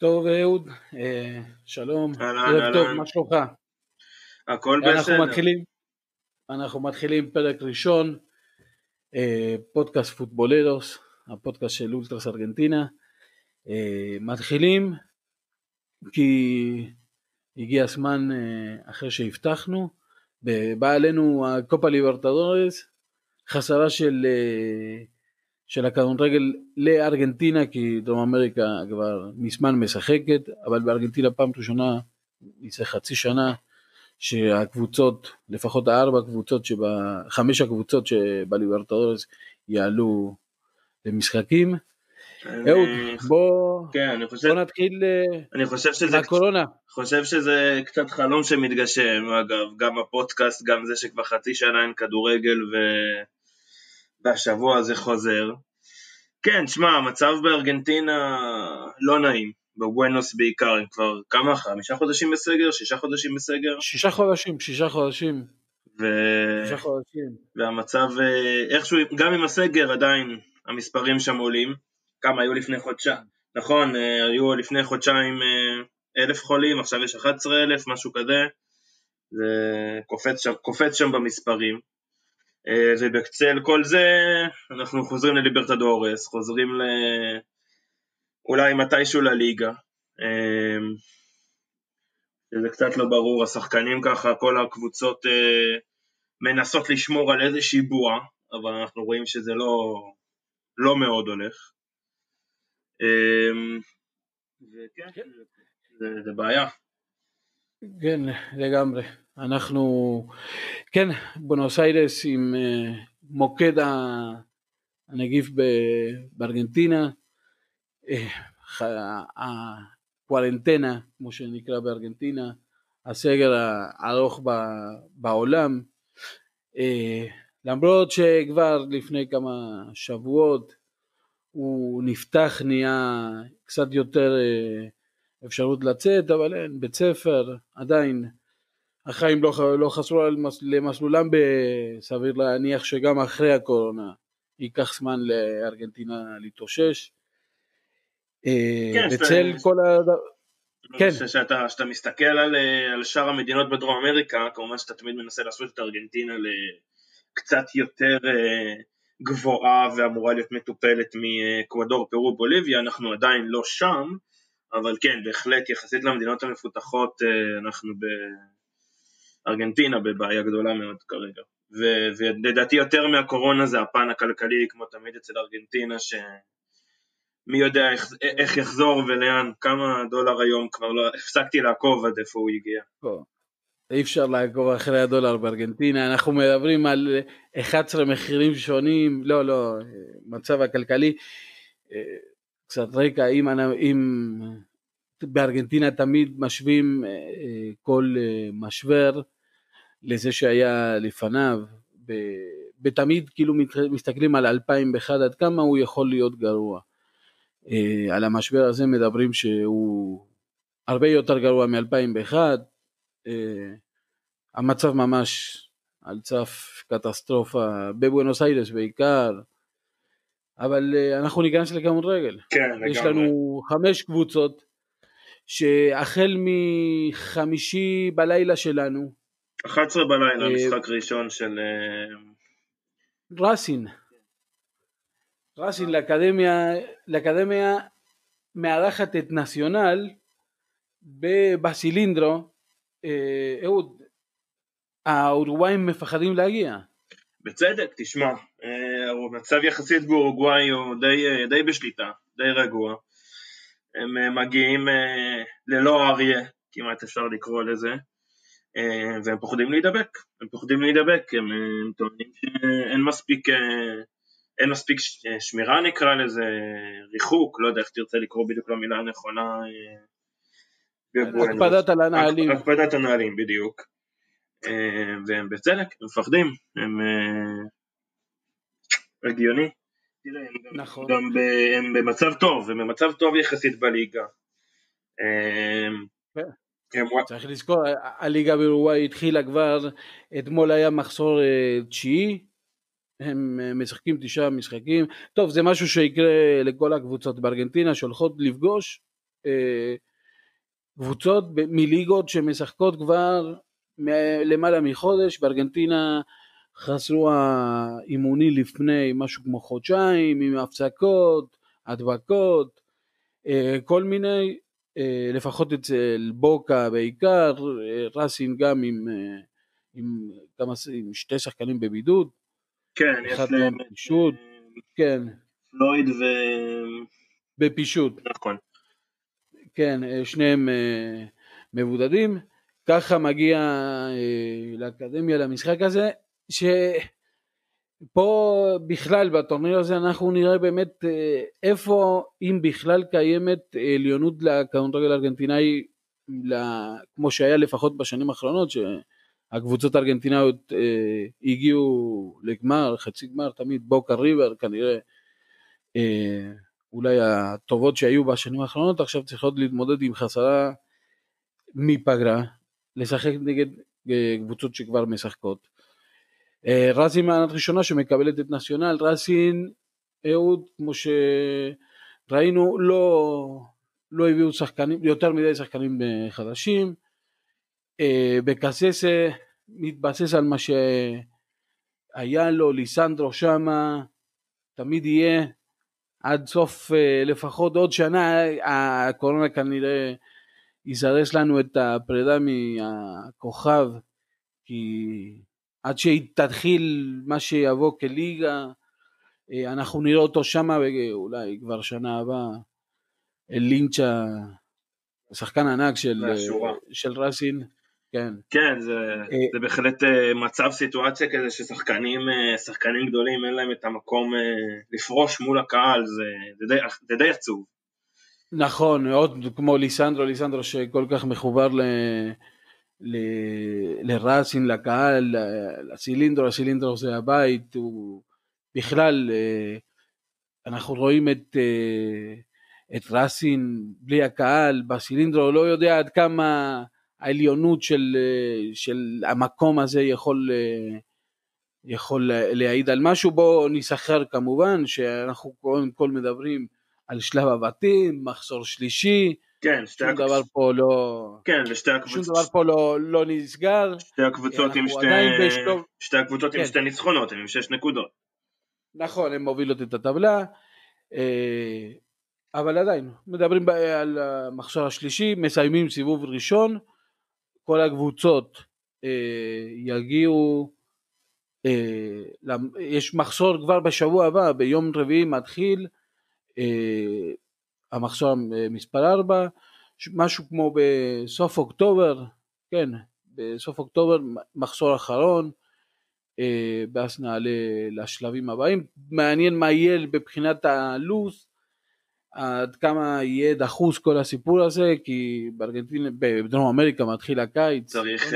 טוב אהוד, אה, שלום, אהלן, ערב טוב. מה שלומך? הכל אנחנו בסדר. מתחילים, אנחנו מתחילים פרק ראשון, אה, פודקאסט פוטבולרוס, הפודקאסט של אולטרס ארגנטינה. אה, מתחילים כי הגיע הזמן אה, אחרי שהבטחנו, ב- בא עלינו הקופה ליברטדורס, חזרה של, אה, של הכדורגל לארגנטינה, כי דרום אמריקה כבר מזמן משחקת, אבל בארגנטינה פעם ראשונה, לפני חצי שנה, שהקבוצות, לפחות הארבע קבוצות, שבה, חמש הקבוצות שבליברטדורס יעלו למשחקים. אהוד, בוא, כן, אני חושב, בוא נתחיל אה, אני חושב שזה, מהקורונה. חושב שזה קצת חלום שמתגשם, אגב, גם הפודקאסט, גם זה שכבר חצי שנה אין כדורגל ו... והשבוע הזה חוזר. כן, שמע, המצב בארגנטינה לא נעים, בבואנוס בעיקר, הם כבר כמה, חמישה חודשים בסגר? שישה חודשים בסגר? שישה חודשים, שישה חודשים, ו... שישה חודשים. והמצב אה, איכשהו, גם עם הסגר עדיין המספרים שם עולים. כמה היו לפני חודשיים? נכון, אה, היו לפני חודשיים אה, אלף חולים, עכשיו יש 11 אלף, משהו כזה. זה קופץ שם, קופץ שם במספרים. אה, ובקצל כל זה, אנחנו חוזרים לליברטדורס, חוזרים ל... אולי מתישהו לליגה. אה, זה קצת לא ברור, השחקנים ככה, כל הקבוצות אה, מנסות לשמור על איזושהי בועה, אבל אנחנו רואים שזה לא, לא מאוד הולך. וכן, זה, זה בעיה. כן, לגמרי. אנחנו, כן, בונוס איירס עם אה, מוקד הנגיף בארגנטינה, אה, הקוורנטנה, כמו שנקרא בארגנטינה, הסגר הארוך בעולם, אה, למרות שכבר לפני כמה שבועות הוא נפתח, נהיה קצת יותר אפשרות לצאת, אבל אין, בית ספר, עדיין החיים לא, לא חזרו למסלולם, סביר להניח שגם אחרי הקורונה ייקח זמן לארגנטינה להתאושש. אה, כן, בצל כל ה... כן. שאתה, שאתה מסתכל על, אה, על שאר המדינות בדרום אמריקה, כמובן שאתה תמיד מנסה לעשות את ארגנטינה לקצת יותר אה, גבוהה ואמורה להיות מטופלת מאקוודור, פרו, בוליביה, אנחנו עדיין לא שם, אבל כן, בהחלט יחסית למדינות המפותחות אנחנו בארגנטינה בבעיה גדולה מאוד כרגע. ו- ולדעתי יותר מהקורונה זה הפן הכלכלי, כמו תמיד אצל ארגנטינה, ש... מי יודע איך, איך יחזור ולאן, כמה דולר היום כבר לא, הפסקתי לעקוב עד איפה הוא הגיע. פה. אי אפשר לעקוב אחרי הדולר בארגנטינה, אנחנו מדברים על 11 מחירים שונים, לא, לא, מצב הכלכלי, אה, קצת רקע, אם, אם בארגנטינה תמיד משווים אה, אה, כל אה, משבר לזה שהיה לפניו, בתמיד כאילו מסתכלים על 2001 עד כמה הוא יכול להיות גרוע. על המשבר הזה מדברים שהוא הרבה יותר גרוע מ-2001, אה, המצב ממש על סף קטסטרופה בבואנוס איירס בעיקר, אבל אנחנו ניכנס לכדורגל. כן, יש לנו חמש קבוצות שהחל מחמישי בלילה שלנו, 11 בלילה, אה, משחק ראשון של... אה, רסין, רסין לאקדמיה, לאקדמיה מארחת את נציונל בבסילינדרו, אה, אהוד, האורוגוואים מפחדים להגיע. בצדק, תשמע, אה, המצב יחסית באורוגוואי הוא די, אה, די בשליטה, די רגוע. הם אה, מגיעים אה, ללא אריה, כמעט אפשר לקרוא לזה, אה, והם פוחדים להידבק. הם פוחדים להידבק, הם, הם טוענים שאין מספיק, אין מספיק שמירה נקרא לזה, ריחוק, לא יודע איך תרצה לקרוא בדיוק למילה הנכונה. הקפדת על הנהלים. הקפדת הנהלים, בדיוק. והם בצדק, הם מפחדים, הם הגיוני. תראה, הם נכון. גם ב- הם במצב טוב, הם במצב טוב יחסית בליגה. אה, כן. צריך לזכור, הליגה באורוגוואי התחילה כבר, אתמול היה מחסור אה, תשיעי, הם אה, משחקים תשעה משחקים, טוב זה משהו שיקרה לכל הקבוצות בארגנטינה שהולכות לפגוש קבוצות מליגות שמשחקות כבר למעלה מחודש, בארגנטינה חזרו האימוני לפני משהו כמו חודשיים עם הפסקות, הדבקות, כל מיני, לפחות אצל בוקה בעיקר, רסים גם עם, עם, כמה, עם שתי שחקנים בבידוד, כן, יש להם פישוט, כן, פלויד ו... בפישוט, נכון. כן, שניהם מבודדים, ככה מגיע לאקדמיה למשחק הזה, שפה בכלל בטורניר הזה אנחנו נראה באמת איפה אם בכלל קיימת עליונות לכדורגל הארגנטינאי כמו שהיה לפחות בשנים האחרונות שהקבוצות הארגנטינאיות הגיעו לגמר, חצי גמר תמיד, בוקה ריבר כנראה אולי הטובות שהיו בשנים האחרונות עכשיו צריכות להתמודד עם חסרה מפגרה, לשחק נגד קבוצות שכבר משחקות. רזין מענת ראשונה שמקבלת את נציונל, רזין אהוד כמו שראינו לא, לא הביאו שחקנים, יותר מדי שחקנים חדשים, בקססה מתבסס על מה שהיה לו, ליסנדרו שמה, תמיד יהיה עד סוף לפחות עוד שנה, הקורונה כנראה יזרז לנו את הפרידה מהכוכב, כי עד שהיא תתחיל מה שיבוא כליגה, אנחנו נראה אותו שמה ואולי כבר שנה הבאה, לינצ'ה, שחקן ענק של, של רסין, כן. כן, זה, זה בהחלט מצב סיטואציה כזה ששחקנים שחקנים גדולים אין להם את המקום לפרוש מול הקהל, זה, זה, די, זה די עצוב. נכון, עוד כמו ליסנדרו, ליסנדרו שכל כך מחובר ל... ל... לראסין, לקהל, לסילינדרו, הסילינדרו זה הבית, הוא בכלל, אנחנו רואים את, את ראסין בלי הקהל, בסילינדרו לא יודע עד כמה העליונות של, של המקום הזה יכול, יכול להעיד על משהו, בואו נסחר כמובן, שאנחנו קודם כל מדברים על שלב הבתים, מחסור שלישי, כן, שום הקבוצ... דבר פה לא... כן, ושתי הקבוצות... שום דבר פה לא, לא נסגר. שתי הקבוצות עם שתי... בשלוב... שתי הקבוצות כן. עם שתי ניצחונות, עם שש נקודות. נכון, הן מובילות את הטבלה, אבל עדיין, מדברים על המחסור השלישי, מסיימים סיבוב ראשון, כל הקבוצות יגיעו, יש מחסור כבר בשבוע הבא, ביום רביעי מתחיל, המחסור מספר 4, משהו כמו בסוף אוקטובר, כן, בסוף אוקטובר מחסור אחרון, ואז נעלה לשלבים הבאים. מעניין מה יהיה מבחינת הלו"ז, עד כמה יהיה דחוס כל הסיפור הזה, כי בארגנטינה, בדרום אמריקה מתחיל הקיץ. צריך...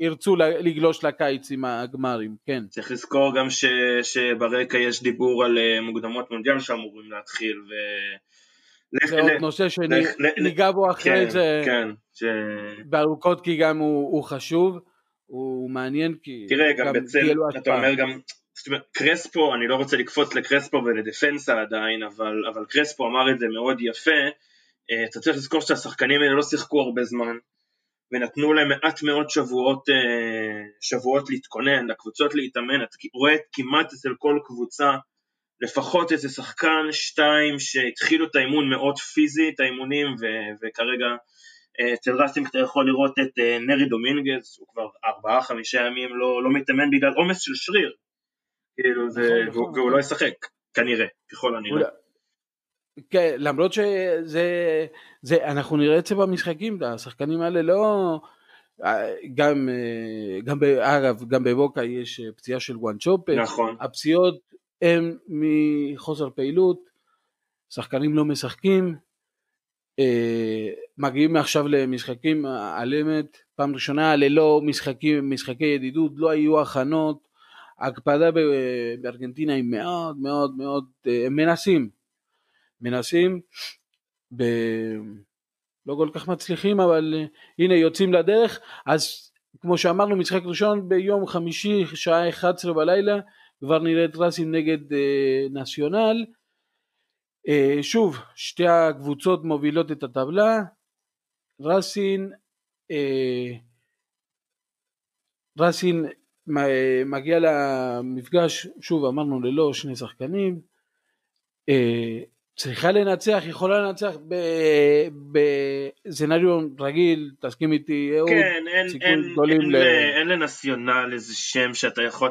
ירצו לגלוש לקיץ עם הגמרים, כן. צריך לזכור גם ש, שברקע יש דיבור על מוקדמות מונדיאל שאמורים להתחיל ו... זה עוד נושא שניגע בו אחרי כן, זה. כן, ש... בארוכות כי גם הוא, הוא חשוב, הוא מעניין כי תראה גם, גם בצל, אתה אומר גם, קרספו, אני לא רוצה לקפוץ לקרספו ולדפנסה עדיין, אבל, אבל קרספו אמר את זה מאוד יפה, אתה צריך לזכור שהשחקנים האלה לא שיחקו הרבה זמן, ונתנו להם מעט מאוד שבועות, שבועות להתכונן, לקבוצות להתאמן, אתה רואה כמעט אצל כל קבוצה לפחות איזה שחקן, שתיים, שהתחילו את האימון מאוד פיזי, את האימונים, ו- וכרגע אצל ראסינג אתה יכול לראות את נרי דומינגז, הוא כבר ארבעה, חמישה ימים לא, לא מתאמן בגלל עומס של שריר, כאילו זה, נכון, והוא, נכון. והוא לא ישחק, כנראה, ככל הנראה. כן, למרות שזה, זה, אנחנו נראה את זה במשחקים, השחקנים האלה לא, גם, גם אגב, גם בבוקה יש פציעה של וואנצ'ופה, נכון, הפציעות הם מחוסר פעילות, שחקנים לא משחקים, מגיעים עכשיו למשחקים על אמת, פעם ראשונה ללא משחקים, משחקי ידידות, לא היו הכנות, ההקפדה בארגנטינה היא מאוד מאוד מאוד, הם מנסים, מנסים, ב... לא כל כך מצליחים, אבל הנה יוצאים לדרך, אז כמו שאמרנו משחק ראשון ביום חמישי שעה 11 בלילה, כבר נראית ראסים נגד אה, נציונל, אה, שוב, שתי הקבוצות מובילות את הטבלה, רסין, אה, רסין מגיע למפגש, שוב אמרנו ללא שני שחקנים, אה, צריכה לנצח, יכולה לנצח בסצנריו רגיל, תסכים איתי אהוד, כן, אין, אין, אין, ל... אין לנציונל איזה שם שאתה יכול,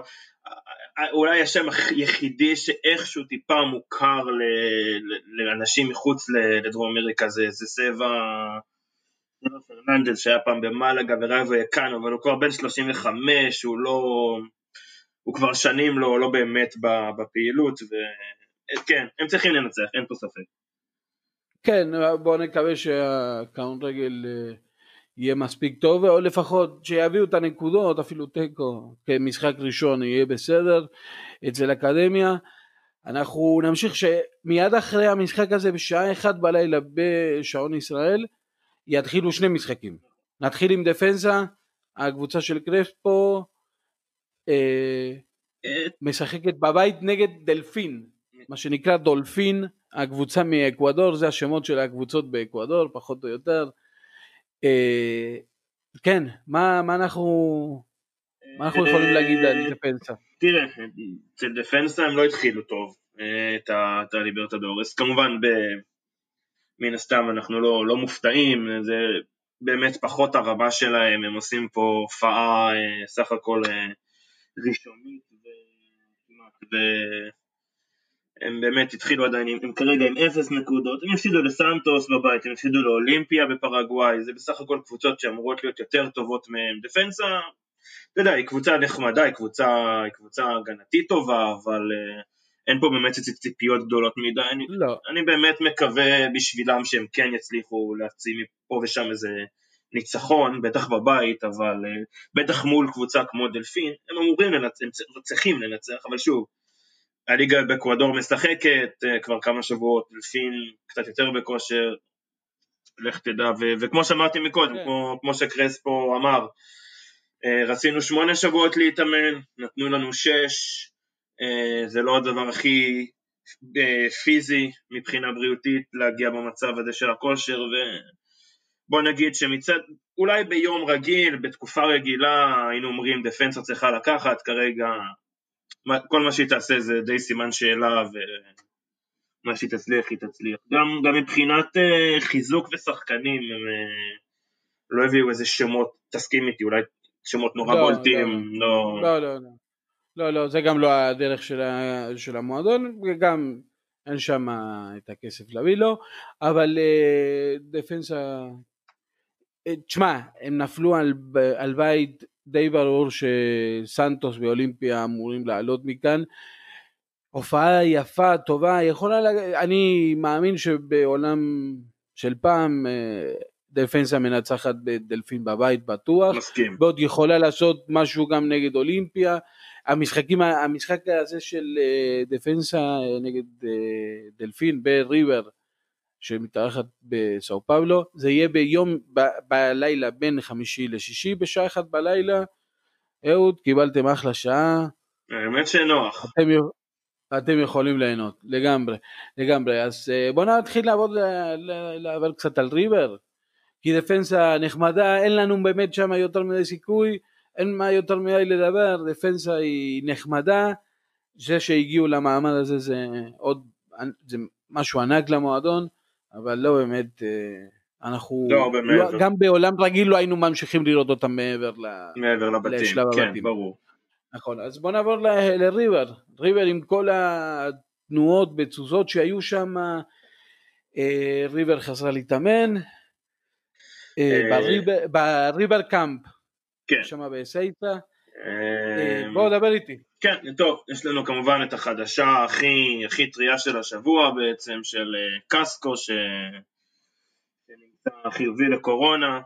אולי השם היחידי שאיכשהו טיפה מוכר ל, לאנשים מחוץ לדרום אמריקה זה, זה סבע פרננדס שהיה פעם במלאגה ורייבו יקאנו, אבל הוא כבר בן 35, הוא לא... הוא כבר שנים לא, לא באמת בפעילות, וכן, הם צריכים לנצח, אין פה ספק. כן, בואו נקווה שהקאונט רגל אה, יהיה מספיק טוב, או לפחות שיביאו את הנקודות, אפילו תיקו, כמשחק ראשון יהיה בסדר אצל אקדמיה. אנחנו נמשיך שמיד אחרי המשחק הזה בשעה אחת בלילה בשעון ישראל יתחילו שני משחקים. נתחיל עם דפנסה, הקבוצה של קרספו אה, משחקת בבית נגד דלפין, מה שנקרא דולפין, הקבוצה מאקוודור, זה השמות של הקבוצות באקוודור, פחות או יותר. אה, כן, מה, מה אנחנו... מה אנחנו יכולים להגיד על דפנסה? תראה, אצל דפנסה הם לא התחילו טוב אה, את הליברטדורס, כמובן מן הסתם אנחנו לא, לא מופתעים, זה באמת פחות הרמה שלהם, הם עושים פה הופעה אה, סך הכל אה, ראשונית והם באמת התחילו עדיין, הם כרגע עם אפס נקודות, הם הפסידו לסנטוס בבית, הם הפסידו לאולימפיה בפרגוואי, זה בסך הכל קבוצות שאמורות להיות יותר טובות מהם. דפנסה, אתה יודע, היא קבוצה נחמדה, היא קבוצה, היא קבוצה הגנתית טובה, אבל uh, אין פה באמת ציפיות גדולות מדי, אני, לא. אני באמת מקווה בשבילם שהם כן יצליחו להציע מפה ושם איזה ניצחון, בטח בבית, אבל uh, בטח מול קבוצה כמו דלפין, הם אמורים לנצח, הם צריכים לנצח, אבל שוב, הליגה באקוודור משחקת uh, כבר כמה שבועות, דלפין קצת יותר בכושר, לך תדע, ו- וכמו שאמרתי מקודם, כן. כמו, כמו שקרספו אמר, uh, רצינו שמונה שבועות להתאמן, נתנו לנו שש, אה, זה לא הדבר הכי אה, פיזי מבחינה בריאותית להגיע במצב הזה של הכושר ובוא נגיד שמצד, אולי ביום רגיל, בתקופה רגילה היינו אומרים דפנסה צריכה לקחת, כרגע כל מה שהיא תעשה זה די סימן שאלה ומה שהיא תצליח היא תצליח. גם, גם מבחינת uh, חיזוק ושחקנים הם uh, לא הביאו איזה שמות, תסכים איתי, אולי שמות נורא לא, בולטים, לא... לא, לא, לא. לא, לא, זה גם לא הדרך של, ה, של המועדון, וגם אין שם את הכסף להביא לו, אבל אה, דפנסה, אה, תשמע, הם נפלו על, על בית די ברור שסנטוס ואולימפיה אמורים לעלות מכאן. הופעה יפה, טובה, יכולה, לה... אני מאמין שבעולם של פעם אה, דפנסה מנצחת בדלפין בבית בטוח. מסכים. ועוד יכולה לעשות משהו גם נגד אולימפיה. המשחקים, המשחק הזה של אה, דפנסה אה, נגד דלפין בריבר שמתארחת בסאו פאבלו, זה יהיה ביום, ב, בלילה בין חמישי לשישי בשעה אחת בלילה. אהוד, קיבלתם אחלה שעה. האמת שנוח. אתם, אתם יכולים ליהנות, לגמרי, לגמרי. אז בואו נתחיל לעבוד, לעבוד קצת על ריבר, כי דפנסה נחמדה, אין לנו באמת שם יותר מדי סיכוי. אין מה יותר מדי לדבר, דפנסה היא נחמדה, זה שהגיעו למעמד הזה זה עוד, זה משהו ענק למועדון, אבל לא באמת, אה, אנחנו, לא, באמת. גם בעולם רגיל לא היינו ממשיכים לראות אותם מעבר, מעבר לבתים, כן, הבתים. ברור. נכון, אז בוא נעבור לריבר, ריבר עם כל התנועות בתזוזות שהיו שם, אה, ריבר חזרה להתאמן, אה, בריבר קאמפ, כן. שם בסייטה. אה, אמ, בוא דבר איתי. כן, טוב, יש לנו כמובן את החדשה הכי, הכי טריה של השבוע בעצם, של אה, קסקו, ש... שנמצא חיובי לקורונה.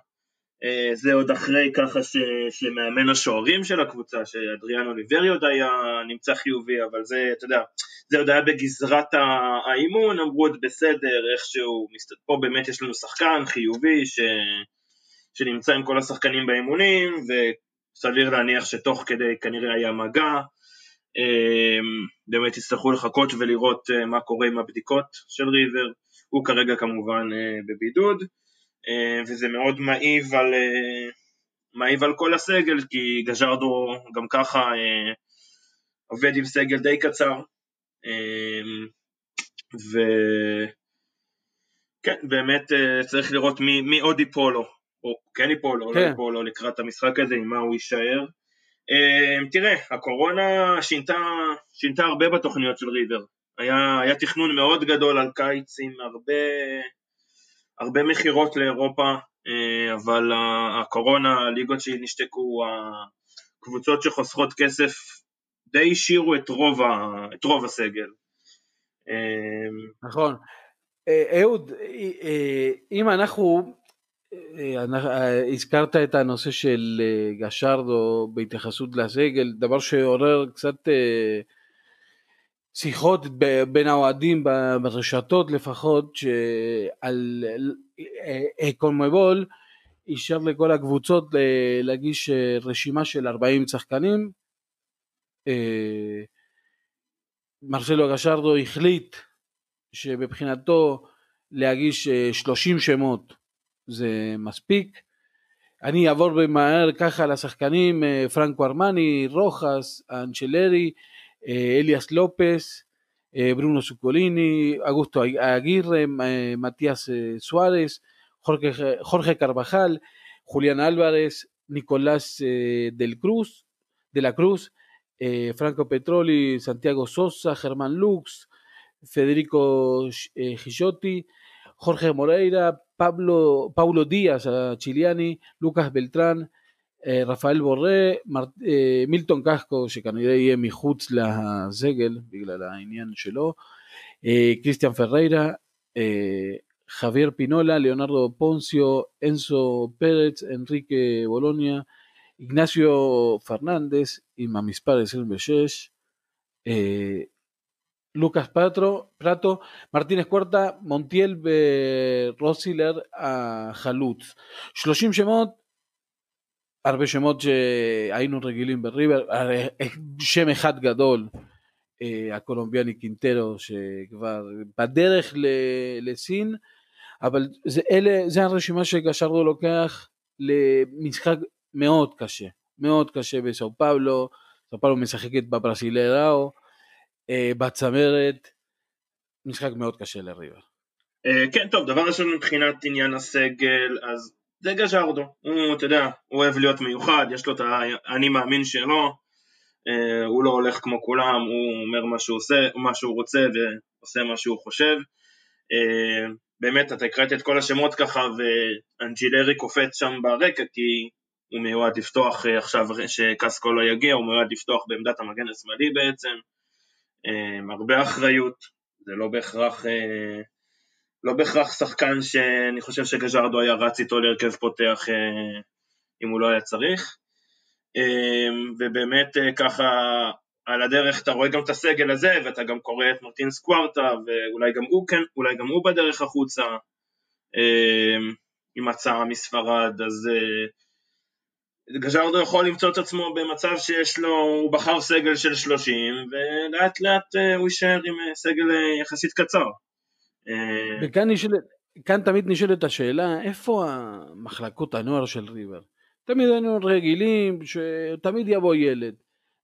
אה, זה עוד אחרי ככה ש... שמאמן השוערים של הקבוצה, שאדריאן אוליברי עוד היה נמצא חיובי, אבל זה, אתה יודע, זה עוד היה בגזרת האימון, אמרו עוד בסדר, איכשהו, פה באמת יש לנו שחקן חיובי, ש... שנמצא עם כל השחקנים באימונים, וסביר להניח שתוך כדי כנראה היה מגע. באמת יצטרכו לחכות ולראות מה קורה עם הבדיקות של ריבר, הוא כרגע כמובן בבידוד, וזה מאוד מעיב על, מעיב על כל הסגל, כי גז'רדו גם ככה עובד עם סגל די קצר, וכן, באמת צריך לראות מי, מי עוד ייפול לו, או כן ייפול או לא כן. לא ייפול לו לקראת המשחק הזה, עם מה הוא יישאר. תראה, הקורונה שינתה, שינתה הרבה בתוכניות של ריבר. היה, היה תכנון מאוד גדול על קיץ עם הרבה, הרבה מכירות לאירופה, אבל הקורונה, הליגות שנשתקו, הקבוצות שחוסכות כסף די השאירו את רוב, ה, את רוב הסגל. נכון. אהוד, אם אנחנו, הזכרת את הנושא של גשרדו בהתייחסות לסגל, דבר שעורר קצת שיחות בין האוהדים ברשתות לפחות, שעל קונמבול אישר לכל הקבוצות להגיש רשימה של 40 שחקנים. מרסלו גשרדו החליט שמבחינתו להגיש 30 שמות זה מספיק. אני אעבור במהר ככה לשחקנים, פרנקו ארמני, רוחס, אנצ'לרי, אליאס לופס, ברונו סוקוליני, אגוסטו אגירה, מתיאס סוארס, חורכה קרבחל, חוליאן אלוורס, ניקולס דל קרוס, דלה קרוס, eh, Franco Petroli, Santiago Sosa, Germán Lux, Federico eh, Gisotti, Jorge Moreira, Pablo, Paulo Díaz, Chiliani, Lucas Beltrán, אה, רפאל בורא, מר, אה, מילטון קסקו שכנראה יהיה מחוץ לזגל בגלל העניין שלו, אה, קריסטיאן פריירה, חביר פינולה, ליאונרדו פונסיו, אנסו פרץ, אנריקה בולוניה, איגנסיו פרננדס עם המספר 26, אה, לוקאס פטרו, פרטו, מרטינס קורטה, מונטיאל ורוסילר החלוץ. 30 שמות, הרבה שמות שהיינו רגילים בריבר, שם אחד גדול, הקולומביאני קינטרו שכבר בדרך לסין, אבל זה, אלה, זה הרשימה שגשרדו לוקח למשחק מאוד קשה, מאוד קשה בסאו פאולו, סאו פאולו משחקת בברסילראו, בצמרת, משחק מאוד קשה לריבר. אה, כן, טוב, דבר ראשון מבחינת עניין הסגל, אז זה גז'רדו, הוא, אתה יודע, הוא אוהב להיות מיוחד, יש לו את האני מאמין שלו, אה, הוא לא הולך כמו כולם, הוא אומר מה שהוא עושה, מה שהוא רוצה ועושה מה שהוא חושב. באמת, אתה הקראת את כל השמות ככה, ואנג'ילרי קופץ שם ברקע, כי הוא מיועד לפתוח אה, עכשיו שקסקו לא יגיע, הוא מיועד לפתוח בעמדת המגן השמאלי בעצם, אה, הרבה אחריות, זה לא בהכרח, אה, לא בהכרח שחקן שאני חושב שגז'רדו היה רץ איתו להרכב פותח אם הוא לא היה צריך, ובאמת ככה על הדרך אתה רואה גם את הסגל הזה ואתה גם קורא את מרטין סקווארטה ואולי גם הוא כן, אולי גם הוא בדרך החוצה עם הצעה מספרד אז גז'רדו יכול למצוא את עצמו במצב שיש לו, הוא בחר סגל של 30 ולאט לאט אה, הוא יישאר עם אה, סגל אה, יחסית קצר. וכאן נשאל, כאן תמיד נשאלת השאלה איפה המחלקות הנוער של ריבר. תמיד היינו רגילים שתמיד יבוא ילד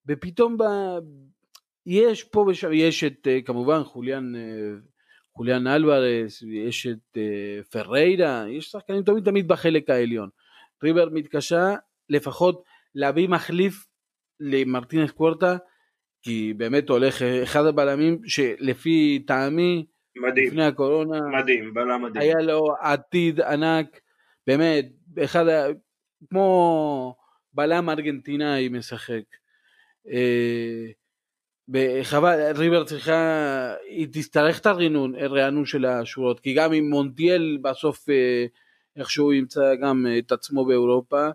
ופתאום ב... יש פה ושם, יש את כמובן חוליאן, חוליאן אלוורס, יש את פריירה, יש שחקנים תמיד תמיד בחלק העליון. ריבר מתקשה לפחות להביא מחליף למרטינס קוורטה, כי באמת הולך אחד הבלמים שלפי טעמי, מדהים, לפני הקורונה, מדהים, בלם מדהים, היה לו עתיד ענק, באמת, אחד, כמו בלם ארגנטינאי משחק. וחבל, אה, ריבר צריכה, היא תצטרך את הרענון, הרענון של השורות, כי גם אם מונטיאל בסוף אה, איכשהו ימצא גם את עצמו באירופה, אה,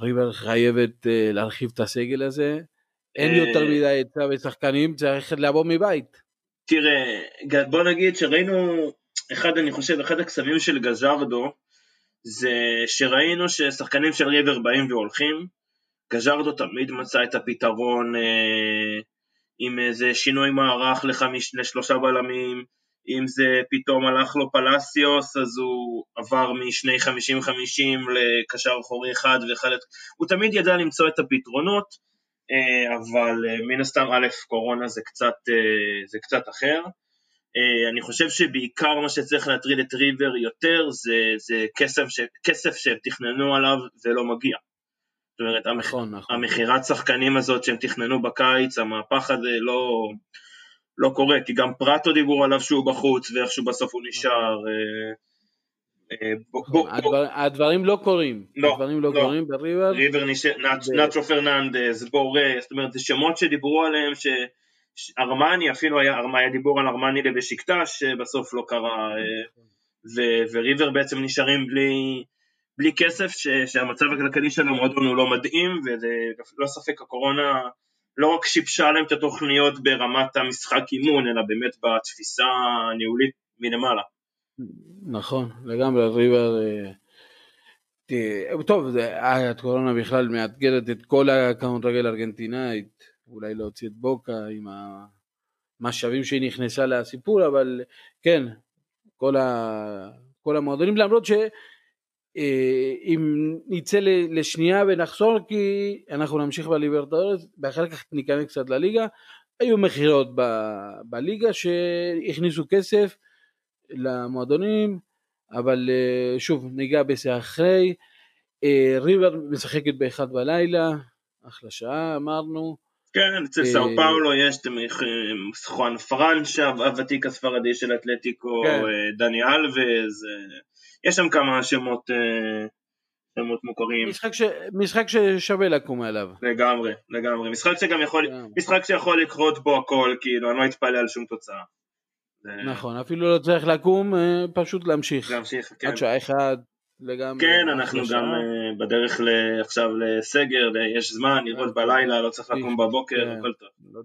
ריבר חייבת אה, להרחיב את הסגל הזה, אין יותר אה, מדי היצע ושחקנים, צריך לבוא מבית. תראה, בוא נגיד שראינו, אחד אני חושב, אחד הקסמים של גז'רדו, זה שראינו ששחקנים של ריבר באים והולכים, גז'רדו תמיד מצא את הפתרון אה, עם איזה שינוי מערך לחמיש, לשלושה בלמים, אם זה פתאום הלך לו פלסיוס אז הוא עבר משני חמישים חמישים לקשר אחורי אחד ואחד, הוא תמיד ידע למצוא את הפתרונות, אה, אבל אה, מן הסתם א', קורונה זה קצת, אה, זה קצת אחר. אני חושב שבעיקר מה שצריך להטריד את ריבר יותר זה, זה כסף, ש, כסף שהם תכננו עליו ולא מגיע. זאת אומרת, נכון, נכון. המכירת שחקנים הזאת שהם תכננו בקיץ, המהפך הזה לא, לא קורה, כי גם פרטו דיברו עליו שהוא בחוץ ואיכשהו בסוף הוא נשאר. אה, נכון, הדברים לא קוראים, לא, הדברים לא, לא קורים בריבר. ריבר נאצ'ו פרננדס, בורה, זאת אומרת זה שמות שדיברו עליהם, שארמני אפילו היה, דיבור על ארמני לבשיקטש, שבסוף לא קרה, אה, וריבר בעצם נשארים בלי, בלי כסף, שהמצב הכלכלי של המועדון הוא לא מדהים, וללא ספק הקורונה לא רק שיבשה להם את התוכניות ברמת המשחק אימון, אלא באמת בתפיסה הניהולית מלמעלה. נכון, לגמרי, ריבר... אה, טוב, הקורונה בכלל מאתגרת את כל רגל הארגנטינאית, אולי להוציא את בוקה עם המשאבים שהיא נכנסה לסיפור, אבל כן, כל, ה, כל המועדונים, למרות שאם אה, נצא לשנייה ונחזור, כי אנחנו נמשיך בליברטורס, ואחר כך ניכנס קצת לליגה, היו מכירות בליגה שהכניסו כסף, למועדונים, אבל אה, שוב ניגע בזה אחרי. אה, ריבר משחקת באחד בלילה, אחלה שעה אמרנו. כן, אצל סאו פאולו יש את חואן פרנש, הוותיק הספרדי של אתלטיקו, כן. דני אלווז, יש שם כמה שמות, שמות מוכרים. משחק, ש... משחק ששווה לקום עליו. לגמרי, לגמרי. משחק שגם יכול, משחק שיכול לקרות בו הכל, כאילו, אני לא אתפלא על שום תוצאה. נכון, אפילו לא צריך לקום, אה, פשוט להמשיך. להמשיך, כן. עד שעה אחד לגמרי. כן, אנחנו גם אה, בדרך עכשיו לסגר, יש זמן, לראות אה, בלילה, לא צריך לקום בבוקר, כן. הכל טוב. לא-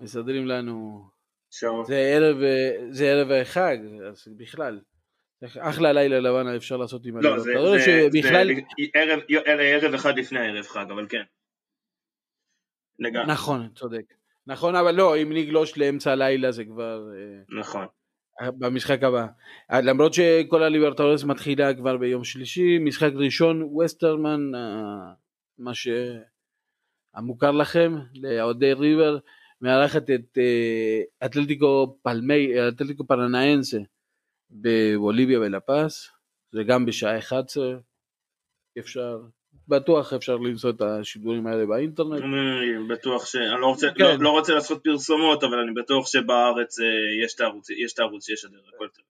מסדרים לנו. זה ערב, זה ערב החג, אז בכלל. אחלה לילה לבן אפשר לעשות עם הלילות. לא, זה, זה, שבכלל... זה ערב, ערב אחד לפני הערב חג, אבל כן. לגמרי. נכון, צודק. נכון, אבל לא, אם נגלוש לאמצע הלילה זה כבר... אה, נכון. במשחק הבא. אה, למרות שכל הליברטורס מתחילה כבר ביום שלישי, משחק ראשון, ווסטרמן, אה, מה שהמוכר לכם, לאוהדי ריבר, מארחת את אתלטיקו פלמי, אתלטיקו פרנאנסה בבוליביה ולפס, זה גם בשעה 11, אפשר בטוח אפשר למצוא את השידורים האלה באינטרנט. אני בטוח ש... אני לא רוצה, כן. לא, לא רוצה לעשות פרסומות, אבל אני בטוח שבארץ אה, יש את הערוץ, יש את הערוץ שישדר, הכל טוב.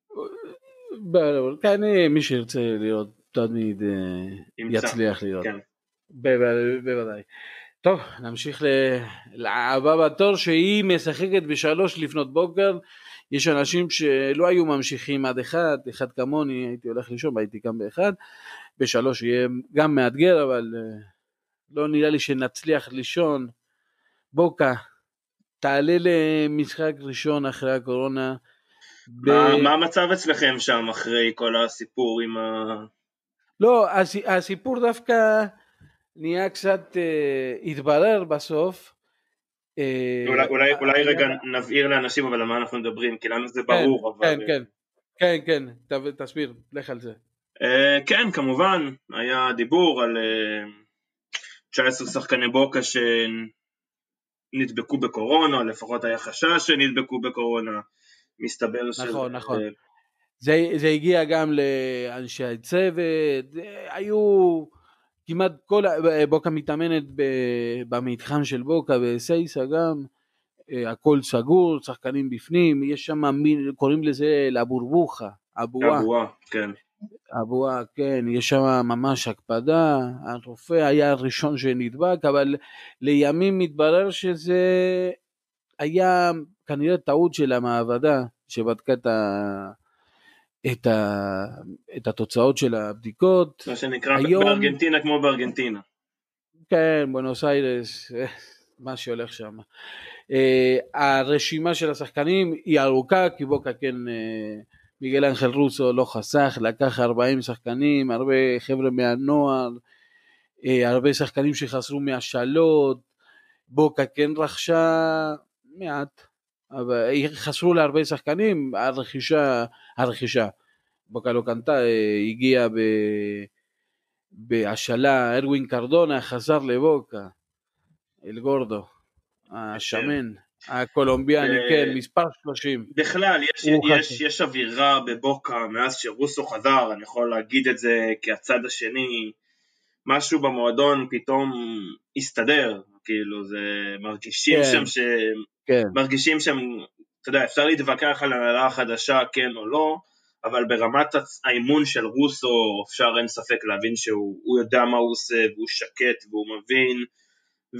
כן, מי שירצה לראות תמיד אה, יצליח לראות. כן. בוודאי. טוב, נמשיך לבא בתור שהיא משחקת בשלוש לפנות בוקר. יש אנשים שלא היו ממשיכים עד אחד, אחד כמוני, הייתי הולך לישון והייתי קם באחד. בשלוש יהיה גם מאתגר, אבל אה, לא נראה לי שנצליח לישון. בוקה, תעלה למשחק ראשון אחרי הקורונה. מה, ב... מה המצב אצלכם שם אחרי כל הסיפור עם ה... לא, הסיפור דווקא נהיה קצת, uh, התברר בסוף. Uh, אולי, אולי, אולי רגע נבהיר לאנשים אבל על מה אנחנו מדברים, כי לנו זה כן, ברור. כן, אבל... כן, כן, כן, כן, תסביר, לך על זה. אה, כן, כמובן, היה דיבור על 19 אה, שחקני בוקה שנדבקו בקורונה, לפחות היה חשש שנדבקו בקורונה, מסתבר ש... נכון, נכון. זה, זה הגיע גם לאנשי הצוות, היו כמעט כל, בוקה מתאמנת במתחם של בוקה בסייסה גם, אה, הכל סגור, שחקנים בפנים, יש שם, קוראים לזה לבורבוכה, אבואה. אבואה, כן. אבואה, כן, יש שם ממש הקפדה, הרופא היה הראשון שנדבק, אבל לימים מתברר שזה היה כנראה טעות של המעבדה שבדקה את, ה... את, ה... את התוצאות של הבדיקות. מה שנקרא היום... בארגנטינה כמו בארגנטינה. כן, בונוס איירס, מה שהולך שם. Uh, הרשימה של השחקנים היא ארוכה, כי בוקה כן uh, מיגל אנחל רוסו לא חסך, לקח 40 שחקנים, הרבה חבר'ה מהנוער, אה, הרבה שחקנים שחזרו מהשאלות, בוקה כן רכשה מעט, חסרו להרבה שחקנים, הרכישה, הרכישה, בוקה לא קנתה, הגיעה ב... בהשאלה, ארווין קרדונה חזר לבוקה, אל גורדו, השמן, הקולומביאני, כן, מספר 30. בכלל, יש, יש, יש אווירה בבוקה מאז שרוסו חזר, אני יכול להגיד את זה כהצד השני, משהו במועדון פתאום הסתדר, כאילו זה מרגישים כן, שם ש... כן. מרגישים שם, אתה יודע, אפשר להתווכח על הנהלה החדשה כן או לא, אבל ברמת האימון של רוסו אפשר אין ספק להבין שהוא יודע מה הוא עושה והוא שקט והוא מבין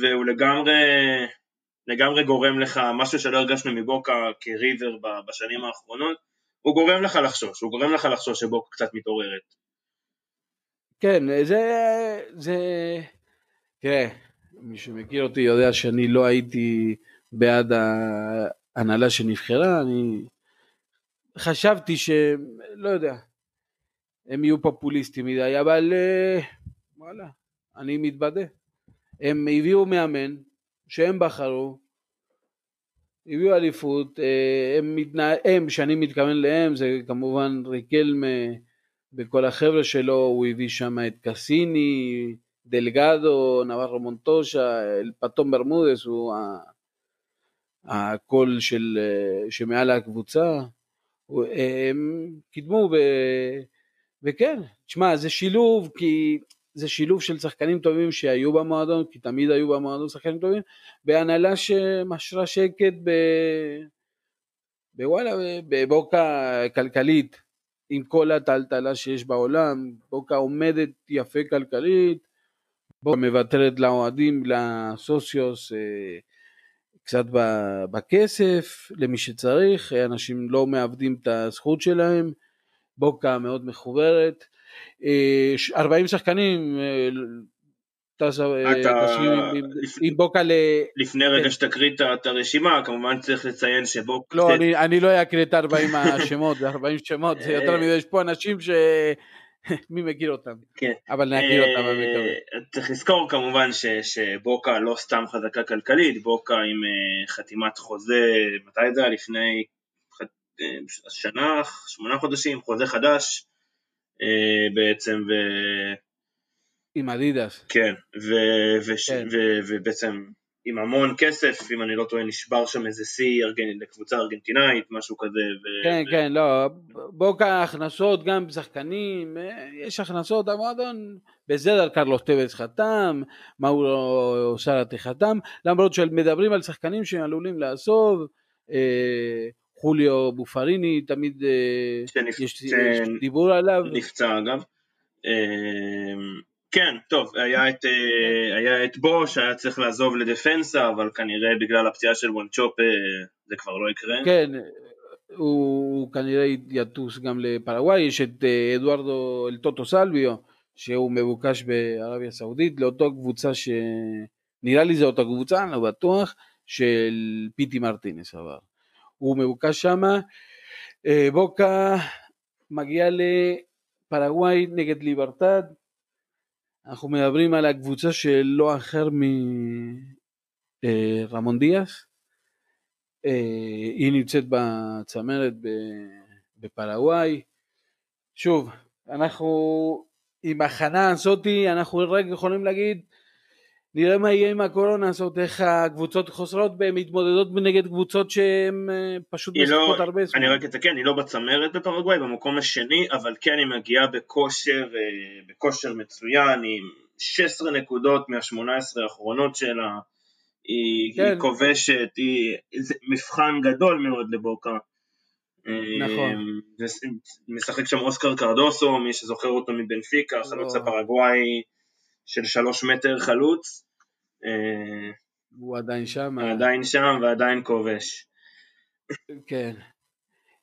והוא לגמרי, לגמרי גורם לך משהו שלא הרגשנו מבוקה כריבר בשנים האחרונות הוא גורם לך לחשוש, הוא גורם לך לחשוש שבוקה קצת מתעוררת. כן, זה, זה, תראה, מי שמכיר אותי יודע שאני לא הייתי בעד ההנהלה שנבחרה, אני חשבתי שהם, לא יודע, הם יהיו פופוליסטים מדי, אבל אה, וואלה, אני מתבדה. הם הביאו מאמן שהם בחרו, הביאו אליפות, אה, הם, מתנה... הם, שאני מתכוון להם, זה כמובן ריקלמה וכל החבר'ה שלו, הוא הביא שם את קסיני, דלגדו, נברו מונטושה, אל פתום ברמודס, הוא הקול של, אה, שמעל הקבוצה. הם קידמו ו... וכן, תשמע זה שילוב כי זה שילוב של שחקנים טובים שהיו במועדון, כי תמיד היו במועדון שחקנים טובים, בהנהלה שמשרה שקט ב... בוואלה, בבוקה כלכלית, עם כל הטלטלה שיש בעולם, בוקה עומדת יפה כלכלית, בוקה מוותרת לאוהדים, לסוציוס, אה, קצת בכסף למי שצריך, אנשים לא מאבדים את הזכות שלהם, בוקה מאוד מחוברת, 40 אה, שחקנים, אה, טסה אה, עם בוקה ל... לפני רגע כן. שתקריא את הרשימה, כמובן צריך לציין שבוקה... לא, אני לא אקריא את 40 השמות, זה 40 שמות, זה יותר מדי, יש פה אנשים ש... מי מכיר אותם? כן. אבל נגיד אותם במקרה. אה, צריך לזכור כמובן ש, שבוקה לא סתם חזקה כלכלית, בוקה עם uh, חתימת חוזה, מתי זה היה? לפני uh, שנה, שמונה חודשים, חוזה חדש בעצם, ו... עם אדידס. כן, ו... ו... כן. ו... ובעצם עם המון כסף, אם אני לא טועה נשבר שם איזה שיא. לקבוצה ארגנטינאית, משהו כזה. ו... כן, ו... כן, לא, בוקה הכנסות גם בשחקנים, אה, יש הכנסות, המועדון בסדר, קרלוס טבס חתם, מאורו סרטי חתם, למרות שמדברים על שחקנים שעלולים לעזוב, אה, חוליו בופריני, תמיד אה, שנפ... יש, ש... יש דיבור עליו. נפצע אגב. אה, כן, טוב, היה את, אה, היה את בוש, היה צריך לעזוב לדפנסה, אבל כנראה בגלל הפציעה של וונצ'ופ אה, זה כבר לא יקרה. כן, הוא כנראה יטוס גם לפרגוואי, יש את אה, אדוארדו אלטוטו סלביו, שהוא מבוקש בערביה סעודית, לאותו קבוצה ש... נראה לי זה אותה קבוצה, אני לא בטוח, של פיטי מרטינס עבר. הוא מבוקש שמה, בוקה מגיע לפרגוואי נגד ליברטד, אנחנו מדברים על הקבוצה של לא אחר מרמון אה, דיאס. אה, היא נמצאת בצמרת בפרגוואי. שוב, אנחנו עם הכנה הזאתי, אנחנו רק יכולים להגיד נראה מה יהיה עם הקורונה הזאת, איך הקבוצות חוזרות והן מתמודדות נגד קבוצות שהן אה, פשוט משחקות לא, הרבה זמן. אני רק אתקן, היא לא בצמרת בפרגוואי, במקום השני, אבל כן היא מגיעה בכושר, אה, בכושר מצוין, עם 16 נקודות מה-18 האחרונות שלה, היא, כן. היא כובשת, היא, זה מבחן גדול מאוד לבוקה. נכון. אה, משחק שם אוסקר קרדוסו, מי שזוכר אותו מבנפיקה, חלוץ לא. של שלוש מטר חלוץ. אה, הוא עדיין שם. עדיין שם ועדיין כובש. כן.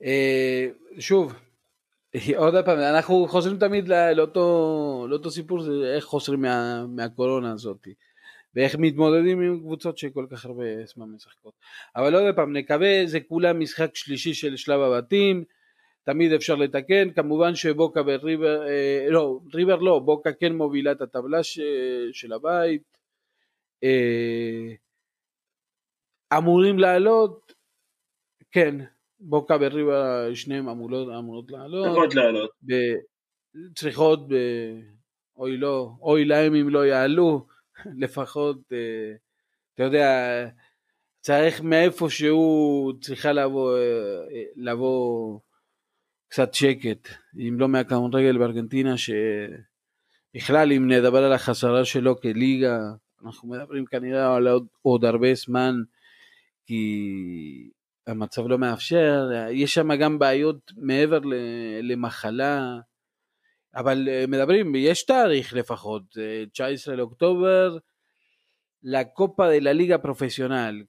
אה, שוב, עוד פעם, אנחנו חוזרים תמיד לאותו, לאותו סיפור, זה איך חוזרים מה, מהקורונה הזאת, ואיך מתמודדים עם קבוצות שכל כך הרבה זמן משחקות. אבל עוד פעם, נקווה, זה כולה משחק שלישי של שלב הבתים, תמיד אפשר לתקן, כמובן שבוקה וריבר, אה, לא, ריבר לא, בוקה כן מובילה את הטבלה ש, של הבית, אה, אמורים לעלות, כן, בוקה וריבר שניהם אמורות, אמורות לעלות, צריכות לעלות, ב, צריכות, ב, אוי לא, אוי להם אם לא יעלו, לפחות, אה, אתה יודע, צריך מאיפה שהוא צריכה לבוא, אה, לבוא קצת שקט, אם לא מהכדורגל בארגנטינה, שבכלל אם נדבר על החזרה שלו כליגה, אנחנו מדברים כנראה על עוד, עוד הרבה זמן, כי המצב לא מאפשר, יש שם גם בעיות מעבר למחלה, אבל אה, מדברים, יש תאריך לפחות, 19 אה, לאוקטובר, לקופה דה לליגה פרופסיונל.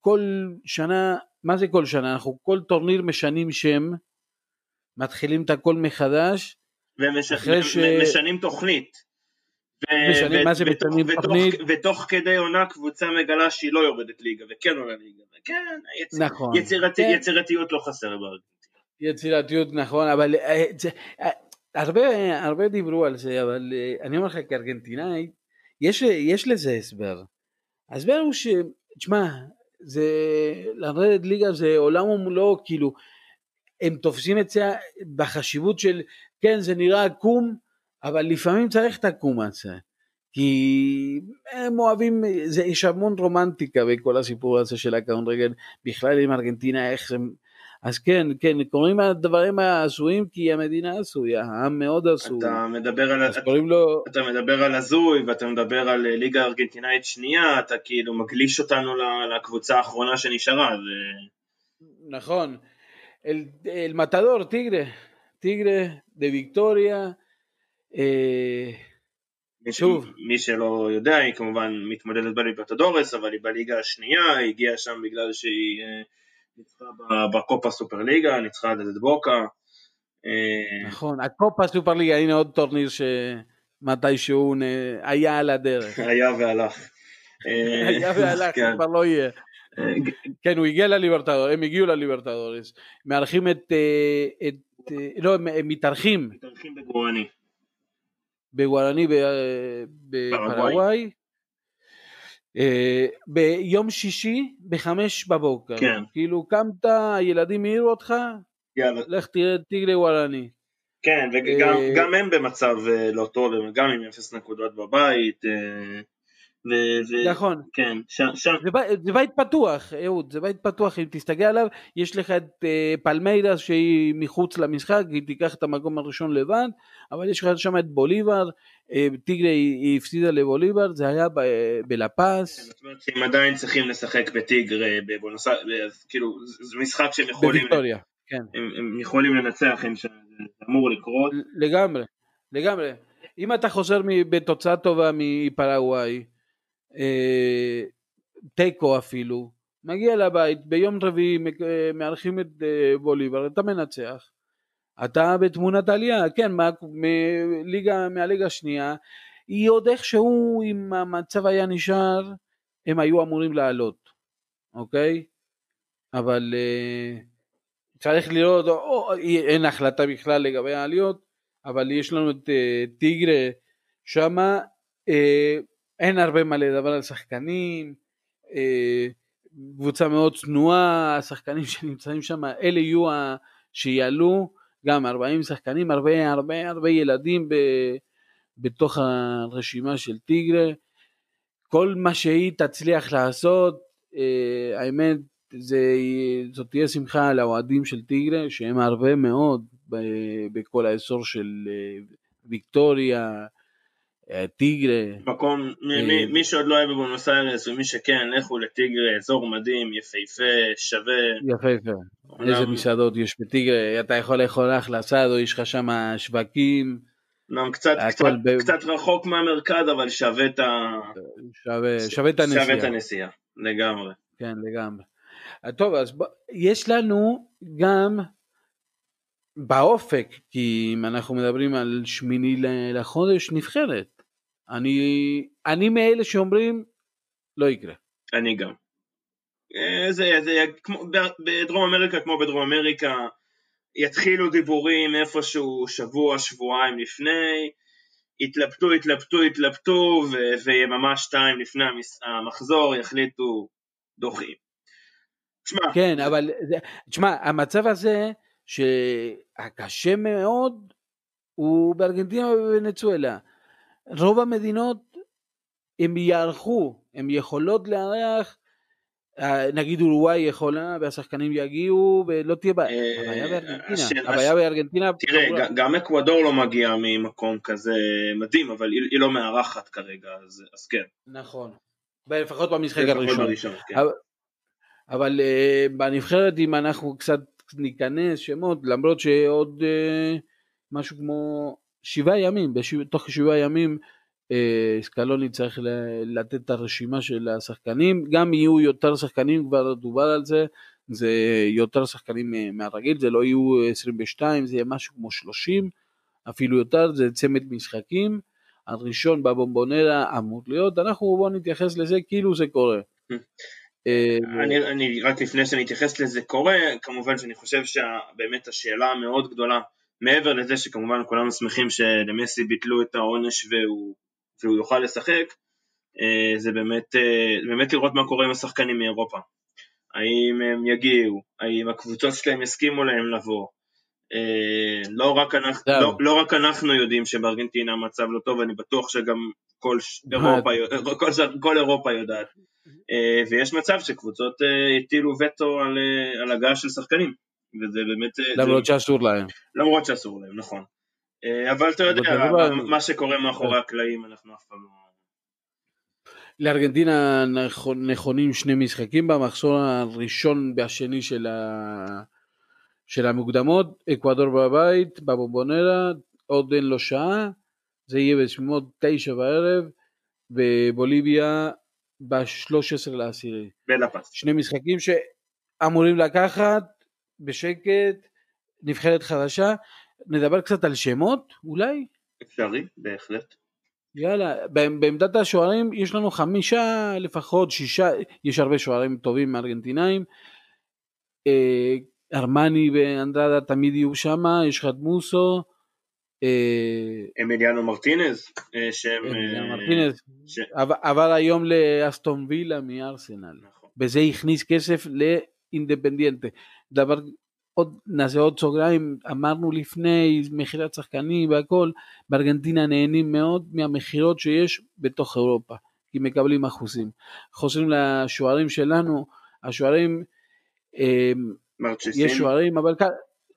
כל שנה, מה זה כל שנה? אנחנו כל טורניר משנים שם, מתחילים את הכל מחדש. ומשנים. תוכנית. משנים, מה זה משנים תוכנית? ותוך כדי עונה קבוצה מגלה שהיא לא יורדת ליגה, וכן עולה ליגה. כן, יצ... נכון. יצירתי, כן. יצירתיות לא חסר בארגנטינה. יצירתיות נכון, אבל אה, אה, הרבה, הרבה דיברו על זה, אבל אה, אני אומר לך כארגנטינאי, יש, יש לזה הסבר. ההסבר הוא ש... תשמע, זה... לרדת ליגה זה עולם ומלואו, כאילו, הם תופסים את זה בחשיבות של, כן, זה נראה עקום, אבל לפעמים צריך את העקום הזה. כי הם אוהבים, זה, יש המון רומנטיקה בכל הסיפור הזה של הכדורגל, בכלל עם ארגנטינה, איך הם אז כן, כן, קוראים הדברים ההזויים כי המדינה עשויה, העם מאוד עשוי. אתה מדבר על, אתה, לו... אתה מדבר על הזוי ואתה מדבר על ליגה ארגנטינאית שנייה, אתה כאילו מגליש אותנו לקבוצה האחרונה שנשארה. ו... נכון. אל, אל מתדור, טיגרה, טיגרה, דה ויקטוריה. אה, מי, שוב. מי שלא יודע, היא כמובן מתמודדת בליברטדורס, אבל היא בליגה השנייה, היא הגיעה שם בגלל שהיא... אה, ניצחה בקופה סופר ליגה, ניצחה את בוקה. אה, נכון, הקופה סופר ליגה, הנה עוד טורניר שמתישהו היה על הדרך. היה והלך. היה והלך, כן. כבר לא יהיה. אה, כן, הוא הגיע לליברטדור, הם הגיעו לליברטדורס, מארחים את, אה, את, לא, הם מתארחים. מתארחים בגוארני. בגוארני בפרגוואי. אה, ביום שישי בחמש בבוקר. כן. כאילו קמת, הילדים העירו אותך, יאללה. לך תראה טיגלי וואלני. כן, וגם אה, הם במצב אה, לא טוב, גם עם אפס נקודות בבית. ו- נכון. כן, שם, שם. זה, בית, זה בית פתוח, אהוד, זה בית פתוח, אם תסתכל עליו, יש לך את uh, פלמיידס שהיא מחוץ למשחק, היא תיקח את המקום הראשון לבד, אבל יש לך שם את בוליבר, uh, טיגרי היא הפסידה לבוליבר, זה היה ב- בלפס. כן, זאת אומרת שהם עדיין צריכים לשחק בטיגרי, בבונוס, כאילו, זה משחק שהם יכולים... בוויקטוריה, כן. הם, הם יכולים לנצח, הם, זה אמור לקרות. לגמרי, לגמרי. אם אתה חוזר בתוצאה טובה מפרגוואי, אה, תיקו אפילו, מגיע לבית, ביום רביעי אה, מארחים את אה, בוליבר, אתה מנצח, אתה בתמונת עלייה, כן, מה, מליגה, מהליגה השנייה, היא עוד איכשהו, אם המצב היה נשאר, הם היו אמורים לעלות, אוקיי? אבל צריך לראות, או, או, אין החלטה בכלל לגבי העליות, אבל יש לנו את טיגרה שמה, אין הרבה מה לדבר על שחקנים, אה, קבוצה מאוד צנועה, השחקנים שנמצאים שם, אלה יהיו ה... שיעלו, גם 40 שחקנים, הרבה הרבה הרבה ילדים ב... בתוך הרשימה של טיגרה, כל מה שהיא תצליח לעשות, אה, האמת, זה, זאת תהיה שמחה לאוהדים של טיגרה, שהם הרבה מאוד. בכל האזור של אה, ויקטוריה, טיגרה. מקום, מי, מי שעוד לא היה בבונוס איירס ומי שכן, לכו לטיגרה, אזור מדהים, יפהפה, שווה. יפהפה. איזה מסעדות יש בטיגרה, אתה יכול לאכול אחלה סעדו, יש לך שם שווקים. אומנם קצת, קצת, ב... קצת רחוק מהמרכז, אבל שווה את ה... שווה, שווה את הנסיעה. שווה את הנסיעה, לגמרי. כן, לגמרי. טוב, אז ב... יש לנו גם באופק, כי אם אנחנו מדברים על שמיני לחודש, נבחרת. אני, אני מאלה שאומרים, לא יקרה. אני גם. אה, זה, זה כמו, בדרום אמריקה כמו בדרום אמריקה, יתחילו דיבורים איפשהו שבוע, שבועיים לפני, יתלבטו, יתלבטו, יתלבטו, ויממה שתיים לפני המחזור יחליטו דוחים. תשמע, כן, אבל, תשמע, המצב הזה, שהקשה מאוד, הוא בארגנטינה ובוונצואלה. רוב המדינות, הם יערכו, הם יכולות לארח אה, נגיד אורוגוואי יכולה והשחקנים יגיעו ולא תהיה בעיה, אה, הבעיה בארגנטינה, הבעיה בארגנטינה, תראה גם אקוודור לא מגיע ממקום כזה מדהים אבל היא לא מארחת כרגע אז כן. נכון, לפחות במשחק הראשון, כן. אבל אה, בנבחרת אם אנחנו קצת ניכנס שמות למרות שעוד משהו כמו שבעה ימים, תוך שבעה ימים אה, סקלוני צריך לתת את הרשימה של השחקנים, גם יהיו יותר שחקנים, כבר דובר על זה, זה יותר שחקנים מהרגיל, זה לא יהיו 22, זה יהיה משהו כמו 30, אפילו יותר, זה צמד משחקים, הראשון בבומבונרה אמור להיות, אנחנו בואו נתייחס לזה כאילו זה קורה. אה, אני, אני רק לפני שאני אתייחס לזה קורה, כמובן שאני חושב שבאמת השאלה המאוד גדולה, מעבר לזה שכמובן כולנו שמחים שלמסי ביטלו את העונש והוא והוא יוכל לשחק, אה, זה באמת, אה, באמת לראות מה קורה עם השחקנים מאירופה. האם הם יגיעו, האם הקבוצות שלהם יסכימו להם לבוא. אה, לא רק, אנחנו, לא, לא רק אנחנו יודעים שבארגנטינה המצב לא טוב, אני בטוח שגם כל אירופה, כל, כל אירופה יודעת. ויש מצב שקבוצות הטילו וטו על, על הגעה של שחקנים. וזה באמת... למרות זה... שאסור להם. למרות שאסור להם, נכון. אה, אבל אתה יודע, מה שקורה מאחורי הקלעים אנחנו אף פעם לא... לארגנטינה נכונים שני משחקים במחסור הראשון והשני של, ה... של המוקדמות, אקוודור בבית, בבומבונרה, עוד אין לו שעה, זה יהיה בסביבות תשע בערב, ובוליביה ב-13 לעשירי. בלפס. שני משחקים שאמורים לקחת בשקט, נבחרת חדשה, נדבר קצת על שמות אולי? אפשרי, בהחלט. יאללה, בעמדת השוערים יש לנו חמישה לפחות, שישה, יש הרבה שוערים טובים ארגנטינאים. אה, ארמני ואנדרדה תמיד יהיו שם, יש לך את מוסו. אה, אמיליאנו מרטינז, אה. אמיליאנו מרטינז, ש... עבר היום לאסטון וילה מארסנל. נכון. בזה הכניס כסף לאינדפנדיאנטה. דבר עוד נעשה עוד סוגריים, אמרנו לפני מכירת שחקנים והכל, בארגנטינה נהנים מאוד מהמכירות שיש בתוך אירופה, כי מקבלים אחוזים. חוזרים לשוערים שלנו, השוערים, אה, יש שוערים, אבל כאן,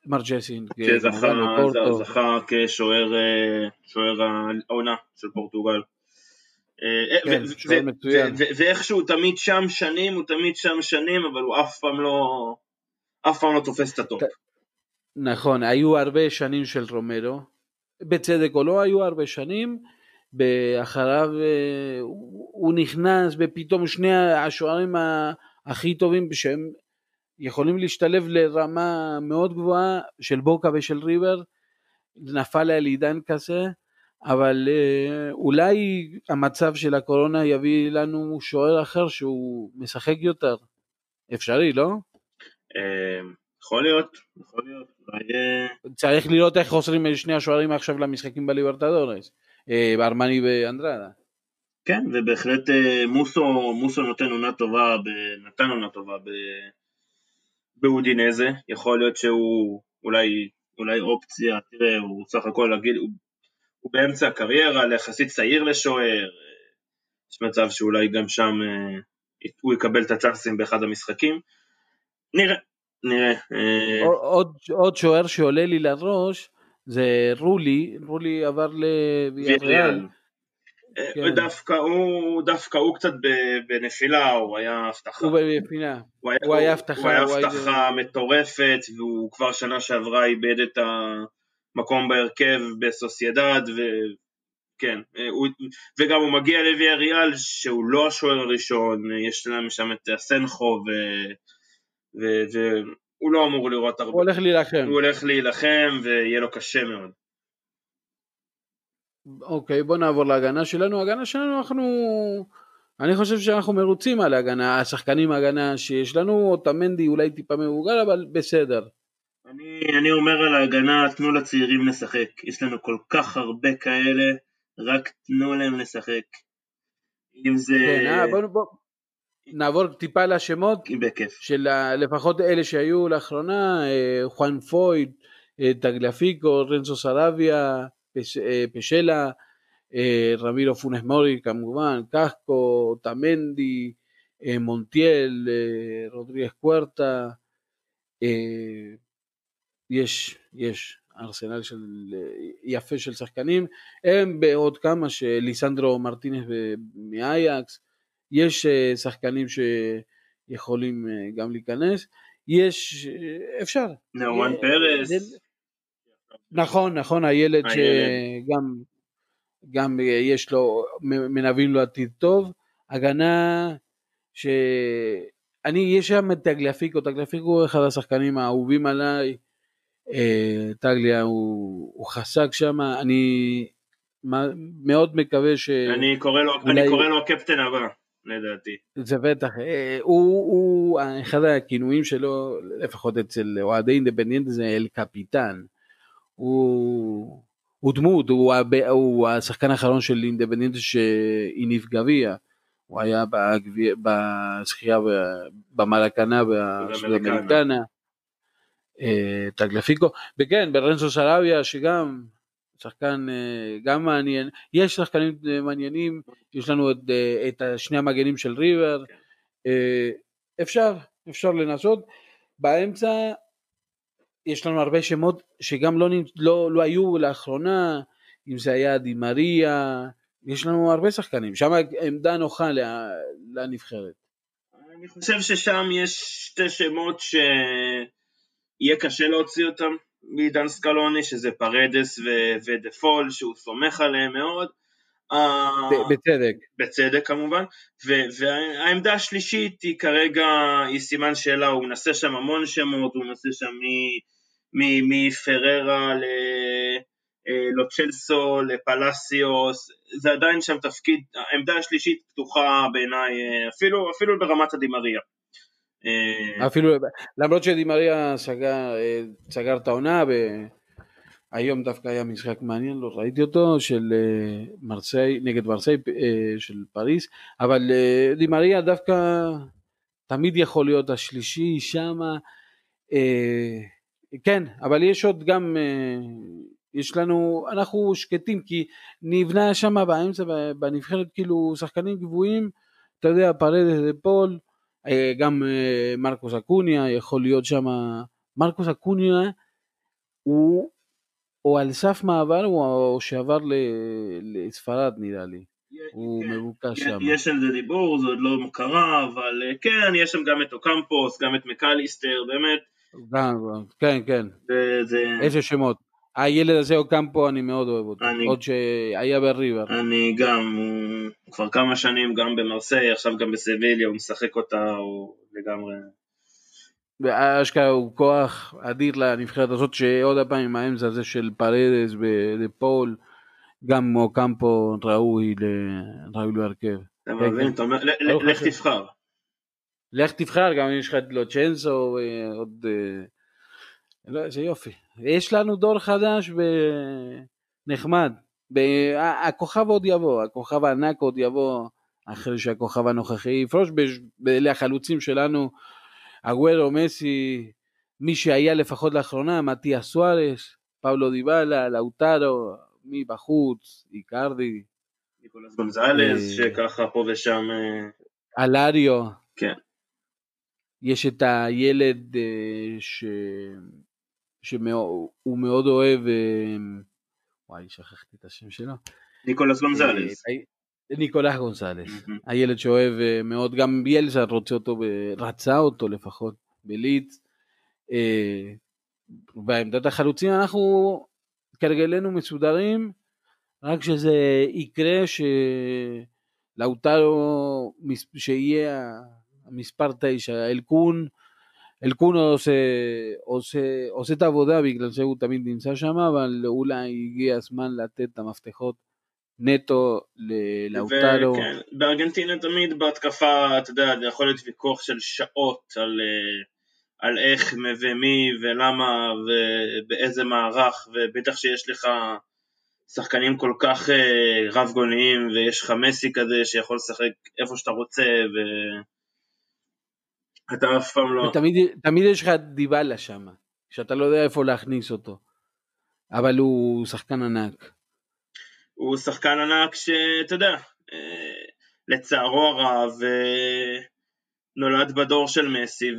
מרצ'סין, כן, שזכה כשוער אה, העונה של פורטוגל. אה, כן, ואיכשהו תמיד שם שנים, הוא תמיד שם שנים, אבל הוא אף פעם לא... אף פעם לא תופס את הטופ. נכון, היו הרבה שנים של רומרו, בצדק או לא היו הרבה שנים, ואחריו אה, הוא נכנס ופתאום שני השוערים הכי טובים שהם יכולים להשתלב לרמה מאוד גבוהה של בוקה ושל ריבר, נפל על עידן כזה, אבל אה, אולי המצב של הקורונה יביא לנו שוער אחר שהוא משחק יותר. אפשרי, לא? אמ, יכול להיות, יכול להיות. צריך לראות איך חוזרים שני השוערים עכשיו למשחקים בליברטדורס, אה, ארמני ואנדרדה. כן, ובהחלט אה, מוסו, מוסו נותן עונה טובה, נתן עונה טובה באודינזה, יכול להיות שהוא אולי, אולי אופציה, תראה, הוא סך הכל הגיל, הוא, באמצע הקריירה, יחסית צעיר לשוער, יש מצב שאולי גם שם אה, הוא יקבל את הצ'אנסים באחד המשחקים. נראה, נראה. אה, עוד, עוד שוער שעולה לי לראש זה רולי, רולי עבר לוויאריאל. כן. דווקא הוא, דווקא הוא קצת בנפילה, הוא היה הבטחה. הוא בנפילה, הוא היה, הבטחה. הוא היה הבטחה. מטורפת, והוא כבר שנה שעברה איבד את המקום בהרכב בסוסיידד, וכן, אה, הוא... וגם הוא מגיע לוויאריאל שהוא לא השוער הראשון, יש להם שם את הסנחו ו... והוא לא אמור לראות הרבה. הוא הולך להילחם. הוא הולך להילחם ויהיה לו קשה מאוד. אוקיי, בוא נעבור להגנה שלנו. הגנה שלנו, אנחנו... אני חושב שאנחנו מרוצים על ההגנה, השחקנים ההגנה שיש לנו, אותה מנדי אולי טיפה מבוגר, אבל בסדר. אני, אני אומר על ההגנה, תנו לצעירים לשחק. יש לנו כל כך הרבה כאלה, רק תנו להם לשחק. אם זה... כן, אה, בוא, בוא, נעבור טיפה לשמות. בכיף. של לפחות אלה שהיו לאחרונה, אה, חואן פויד, אה, טגלפיקו, רנצו סרביה, פש, פשלה, רמירו פונס מורי כמובן, קחקו, טמנדי, מונטיאל, רודריאס קוורטה, יש, יש ארסנל של, יפה של שחקנים, הם בעוד כמה שליסנדרו מרטינס מאייקס, יש אה, שחקנים שיכולים אה, גם להיכנס, יש, אה, אפשר. נאומן פרס. נכון, נכון, הילד שגם גם יש לו, מנבאים לו עתיד טוב, הגנה שאני, יש שם את טגליאפיקו, טגליאפיקו הוא אחד השחקנים האהובים עליי, טגליה הוא, הוא חסק שם, אני מאוד מקווה ש... אני קורא לו, אולי... אני קורא לו הקפטן הבא. לדעתי. זה בטח, אה, הוא, הוא אחד הכינויים שלו, לפחות אצל אוהדי אינדפנדנט זה אל קפיטן. הוא, הוא דמות, הוא, הוא השחקן האחרון של אינדפנדנט שהניף גביע. הוא היה בזכייה במרקנה ובאמריקנה. טגלפיקו, וכן ברנסו סרביה שגם שחקן אה, גם מעניין, יש שחקנים אה, מעניינים, יש לנו את, אה, את שני המגנים של ריבר, כן. אפשר, אפשר לנסות, באמצע יש לנו הרבה שמות שגם לא, לא, לא היו לאחרונה, אם זה היה דימריה, יש לנו הרבה שחקנים, שם עמדה נוחה לנבחרת. אני חושב ששם יש שתי שמות שיהיה קשה להוציא אותם, מעידן סקלוני, שזה פרדס ו- ודה פול, שהוא סומך עליהם מאוד. בצדק. בצדק כמובן, ו- והעמדה השלישית היא כרגע, היא סימן שאלה, הוא מנסה שם המון שמות, הוא מנסה שם מפררה ל... אה, לו סלסו, לפלסיוס, זה עדיין שם תפקיד, העמדה השלישית פתוחה בעיניי, אה, אפילו, אפילו ברמת הדי מריה. אה, אפילו למרות שדימריה אה, סגר את העונה והיום דווקא היה משחק מעניין, לא ראיתי אותו, של אה, מרסיי, נגד מרסיי של פריס, אבל דימריה דווקא תמיד יכול להיות השלישי שמה, כן, אבל יש עוד גם, יש לנו, אנחנו שקטים כי נבנה שם באמצע בנבחרת כאילו שחקנים גבוהים, אתה יודע, פרדס אה, גם אה, מרקוס אקוניה יכול להיות שם, מרקוס אקוניה הוא או על סף מעבר או שעבר לספרד נראה לי. הוא כן, מבוקש שם. יש על זה דיבור, זה עוד לא קרה, אבל אה, כן, יש שם גם את אוקמפוס, גם את מקליסטר, באמת. גם, כן, כן. איזה שמות. הילד הזה אוקמפו אני מאוד אוהב אותו, אני, עוד שהיה בריבר. אני גם, הוא כבר כמה שנים גם במרסיי, עכשיו גם בסביליה, הוא משחק אותה, הוא לגמרי... ואשכרה הוא כוח אדיר לנבחרת הזאת, שעוד פעם עם האמצע הזה של פרדס ודפול, גם אוקמפו ראוי להרכב. אתה מבין, אתה אומר, לך תבחר. לך תבחר, גם יש לך את לוצ'נסו, עוד... לא, איזה יופי. יש לנו דור חדש ונחמד. הכוכב עוד יבוא, הכוכב הענק עוד יבוא אחרי שהכוכב הנוכחי יפרוש, אלה החלוצים שלנו, אגוורו, מסי, מי שהיה לפחות לאחרונה, מתיה סוארס, פאולו דיבאלה, לאוטרו, מי בחוץ, איקרדי. ניקולס גונזלס, אה, שככה פה ושם... אה, אלריו. כן. יש את הילד אה, ש... שהוא מאוד אוהב, אה, וואי, שכחתי את השם שלו. ניקולס גונזלס. אה, ניקולס גונזלס, הילד שאוהב אה, מאוד, גם ביאלסה רוצה אותו, רצה אותו לפחות בליץ. בעמדת החלוצים אנחנו כרגלנו מסודרים, רק שזה יקרה שלאוטרו שיהיה המספר תשע, אלקון אלקונו עושה, עושה, עושה את העבודה, בגלל זה הוא תמיד נמצא שם, אבל אולי הגיע הזמן לתת את המפתחות נטו לאוטרו. כן, בארגנטינה תמיד בהתקפה, אתה יודע, זה יכול להיות ויכוח של שעות על, אה, על איך ומי ולמה ובאיזה מערך, ובטח שיש לך שחקנים כל כך אה, רב גוניים ויש לך מסי כזה שיכול לשחק איפה שאתה רוצה ואתה אף פעם לא... ותמיד יש לך דיבלה שם, שאתה לא יודע איפה להכניס אותו, אבל הוא שחקן ענק. הוא שחקן ענק שאתה יודע, אה, לצערו הרב אה, נולד בדור של מסי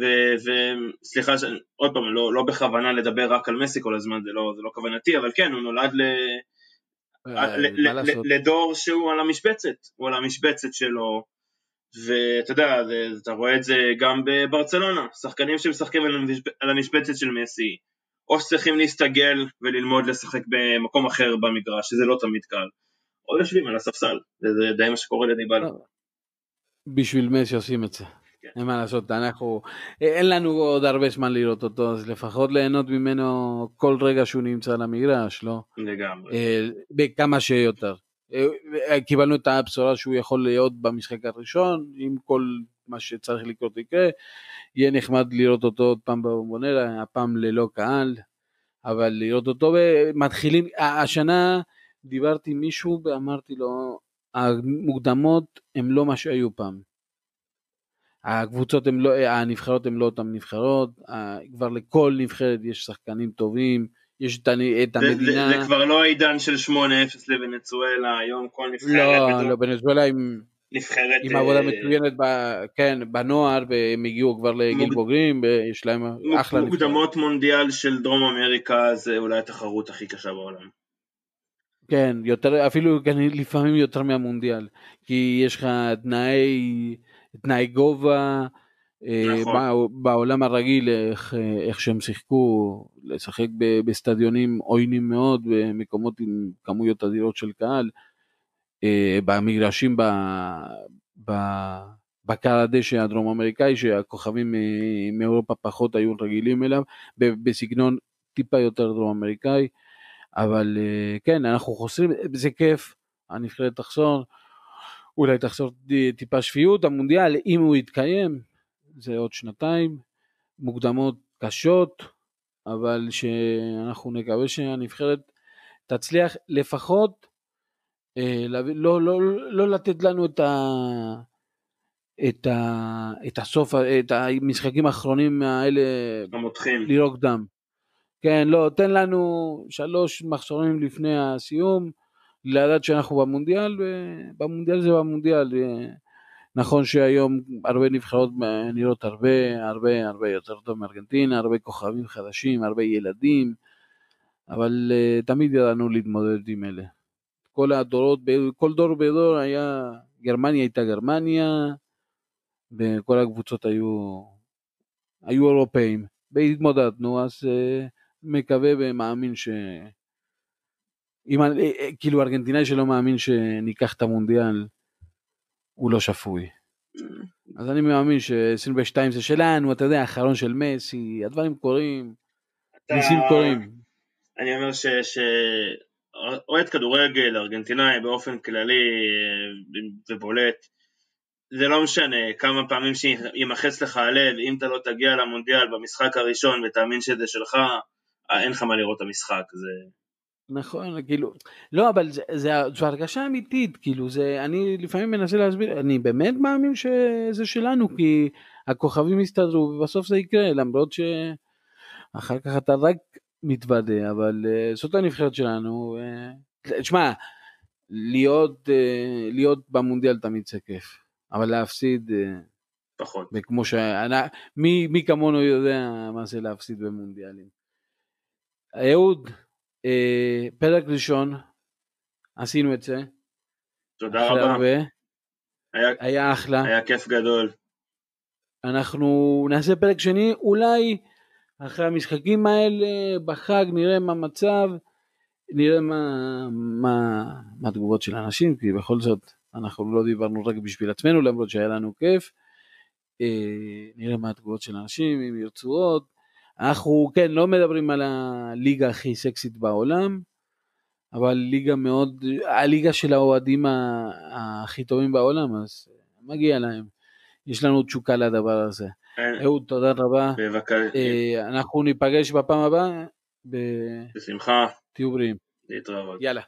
וסליחה עוד פעם לא, לא בכוונה לדבר רק על מסי כל הזמן זה לא, זה לא כוונתי אבל כן הוא נולד ל... אה, לדור שהוא על המשבצת, הוא על המשבצת שלו, ואתה יודע, אתה רואה את זה גם בברצלונה, שחקנים שמשחקים על המשבצת של מסי, או שצריכים להסתגל וללמוד לשחק במקום אחר במגרש, שזה לא תמיד קל, או יושבים על הספסל, וזה די מה שקורה לדיבלה. בשביל מסי עושים את זה. כן. אין מה לעשות, אנחנו, אין לנו עוד הרבה זמן לראות אותו, אז לפחות ליהנות ממנו כל רגע שהוא נמצא על המגרש, לא? לגמרי. אה, בכמה שיותר. אה, קיבלנו את הבשורה שהוא יכול להיות במשחק הראשון, עם כל מה שצריך לקרות יקרה, יהיה נחמד לראות אותו עוד פעם בבונלה, הפעם ללא קהל, אבל לראות אותו, ומתחילים, השנה דיברתי עם מישהו ואמרתי לו, המוקדמות הם לא מה שהיו פעם. הקבוצות הם לא, הנבחרות הן לא אותן נבחרות, כבר לכל נבחרת יש שחקנים טובים, יש את, את המדינה. זה, זה, זה כבר לא העידן של 8-0 לוונצואלה, היום כל נבחרת. לא, לא, ונצואלה עם, נבחרת, עם עבודה אה, מצוינת, ב, כן, בנוער, והם הגיעו כבר לגיל מוג... בוגרים, ויש להם מוג... אחלה נבחרת. מוקדמות מונדיאל של דרום אמריקה זה אולי התחרות הכי קשה בעולם. כן, יותר, אפילו לפעמים יותר מהמונדיאל, כי יש לך תנאי... תנאי גובה, אה, נכון. בעולם הרגיל איך, איך שהם שיחקו, לשחק בסטדיונים עוינים מאוד, במקומות עם כמויות אדירות של קהל, אה, במגרשים בקר הדשא הדרום אמריקאי שהכוכבים מאירופה פחות היו רגילים אליו, בסגנון טיפה יותר דרום אמריקאי, אבל אה, כן אנחנו חוסרים, זה כיף, הנבחרת תחזור. אולי תחסור טיפה שפיות, המונדיאל אם הוא יתקיים זה עוד שנתיים, מוקדמות קשות, אבל שאנחנו נקווה שהנבחרת תצליח לפחות אה, לא, לא, לא, לא לתת לנו את, ה, את, ה, את הסוף, את המשחקים האחרונים האלה, המותחים, לירוק דם. כן, לא, תן לנו שלוש מחסורים לפני הסיום, לדעת שאנחנו במונדיאל, ובמונדיאל זה במונדיאל. נכון שהיום הרבה נבחרות נראות הרבה הרבה הרבה יותר טוב מארגנטינה, הרבה כוכבים חדשים, הרבה ילדים, אבל uh, תמיד ידענו להתמודד עם אלה. כל הדורות, כל דור בדור היה, גרמניה הייתה גרמניה, וכל הקבוצות היו, היו אירופאים, והתמודדנו, אז uh, מקווה ומאמין ש... אם, אה, כאילו ארגנטינאי שלא מאמין שניקח את המונדיאל, הוא לא שפוי. אז אני מאמין ש-22 זה שלנו, אתה יודע, האחרון של מסי, הדברים קורים, ניסים קורים. אני אומר שאוהד כדורגל, ארגנטינאי באופן כללי אה, ובולט, זה לא משנה כמה פעמים שימחץ לך הלב, אם אתה לא תגיע למונדיאל במשחק הראשון ותאמין שזה שלך, אין לך מה לראות את המשחק, זה... נכון, כאילו, לא, אבל זה, זה, זו הרגשה אמיתית, כאילו, זה, אני לפעמים מנסה להסביר, אני באמת מאמין שזה שלנו, כי הכוכבים יסתדרו, ובסוף זה יקרה, למרות שאחר כך אתה רק מתוודה, אבל uh, זאת הנבחרת שלנו. Uh, תשמע, להיות, uh, להיות במונדיאל תמיד זה כיף, אבל להפסיד... Uh, פחות. וכמו ש... מי, מי כמונו יודע מה זה להפסיד במונדיאלים. אהוד, אה, פרק ראשון, עשינו את זה. תודה רבה. הרבה. היה, היה אחלה. היה כיף גדול. אנחנו נעשה פרק שני, אולי אחרי המשחקים האלה, בחג, נראה מה המצב, נראה מה, מה, מה התגובות של האנשים, כי בכל זאת אנחנו לא דיברנו רק בשביל עצמנו, למרות שהיה לנו כיף. אה, נראה מה התגובות של האנשים, אם ירצו עוד. אנחנו כן לא מדברים על הליגה הכי סקסית בעולם, אבל ליגה מאוד, הליגה של האוהדים הכי טובים בעולם, אז מגיע להם. יש לנו תשוקה לדבר הזה. אין- אהוד, תודה רבה. בבקשה, אה, אנחנו ניפגש בפעם הבאה. בשמחה, תהיו בריאים. להתראות. יאללה.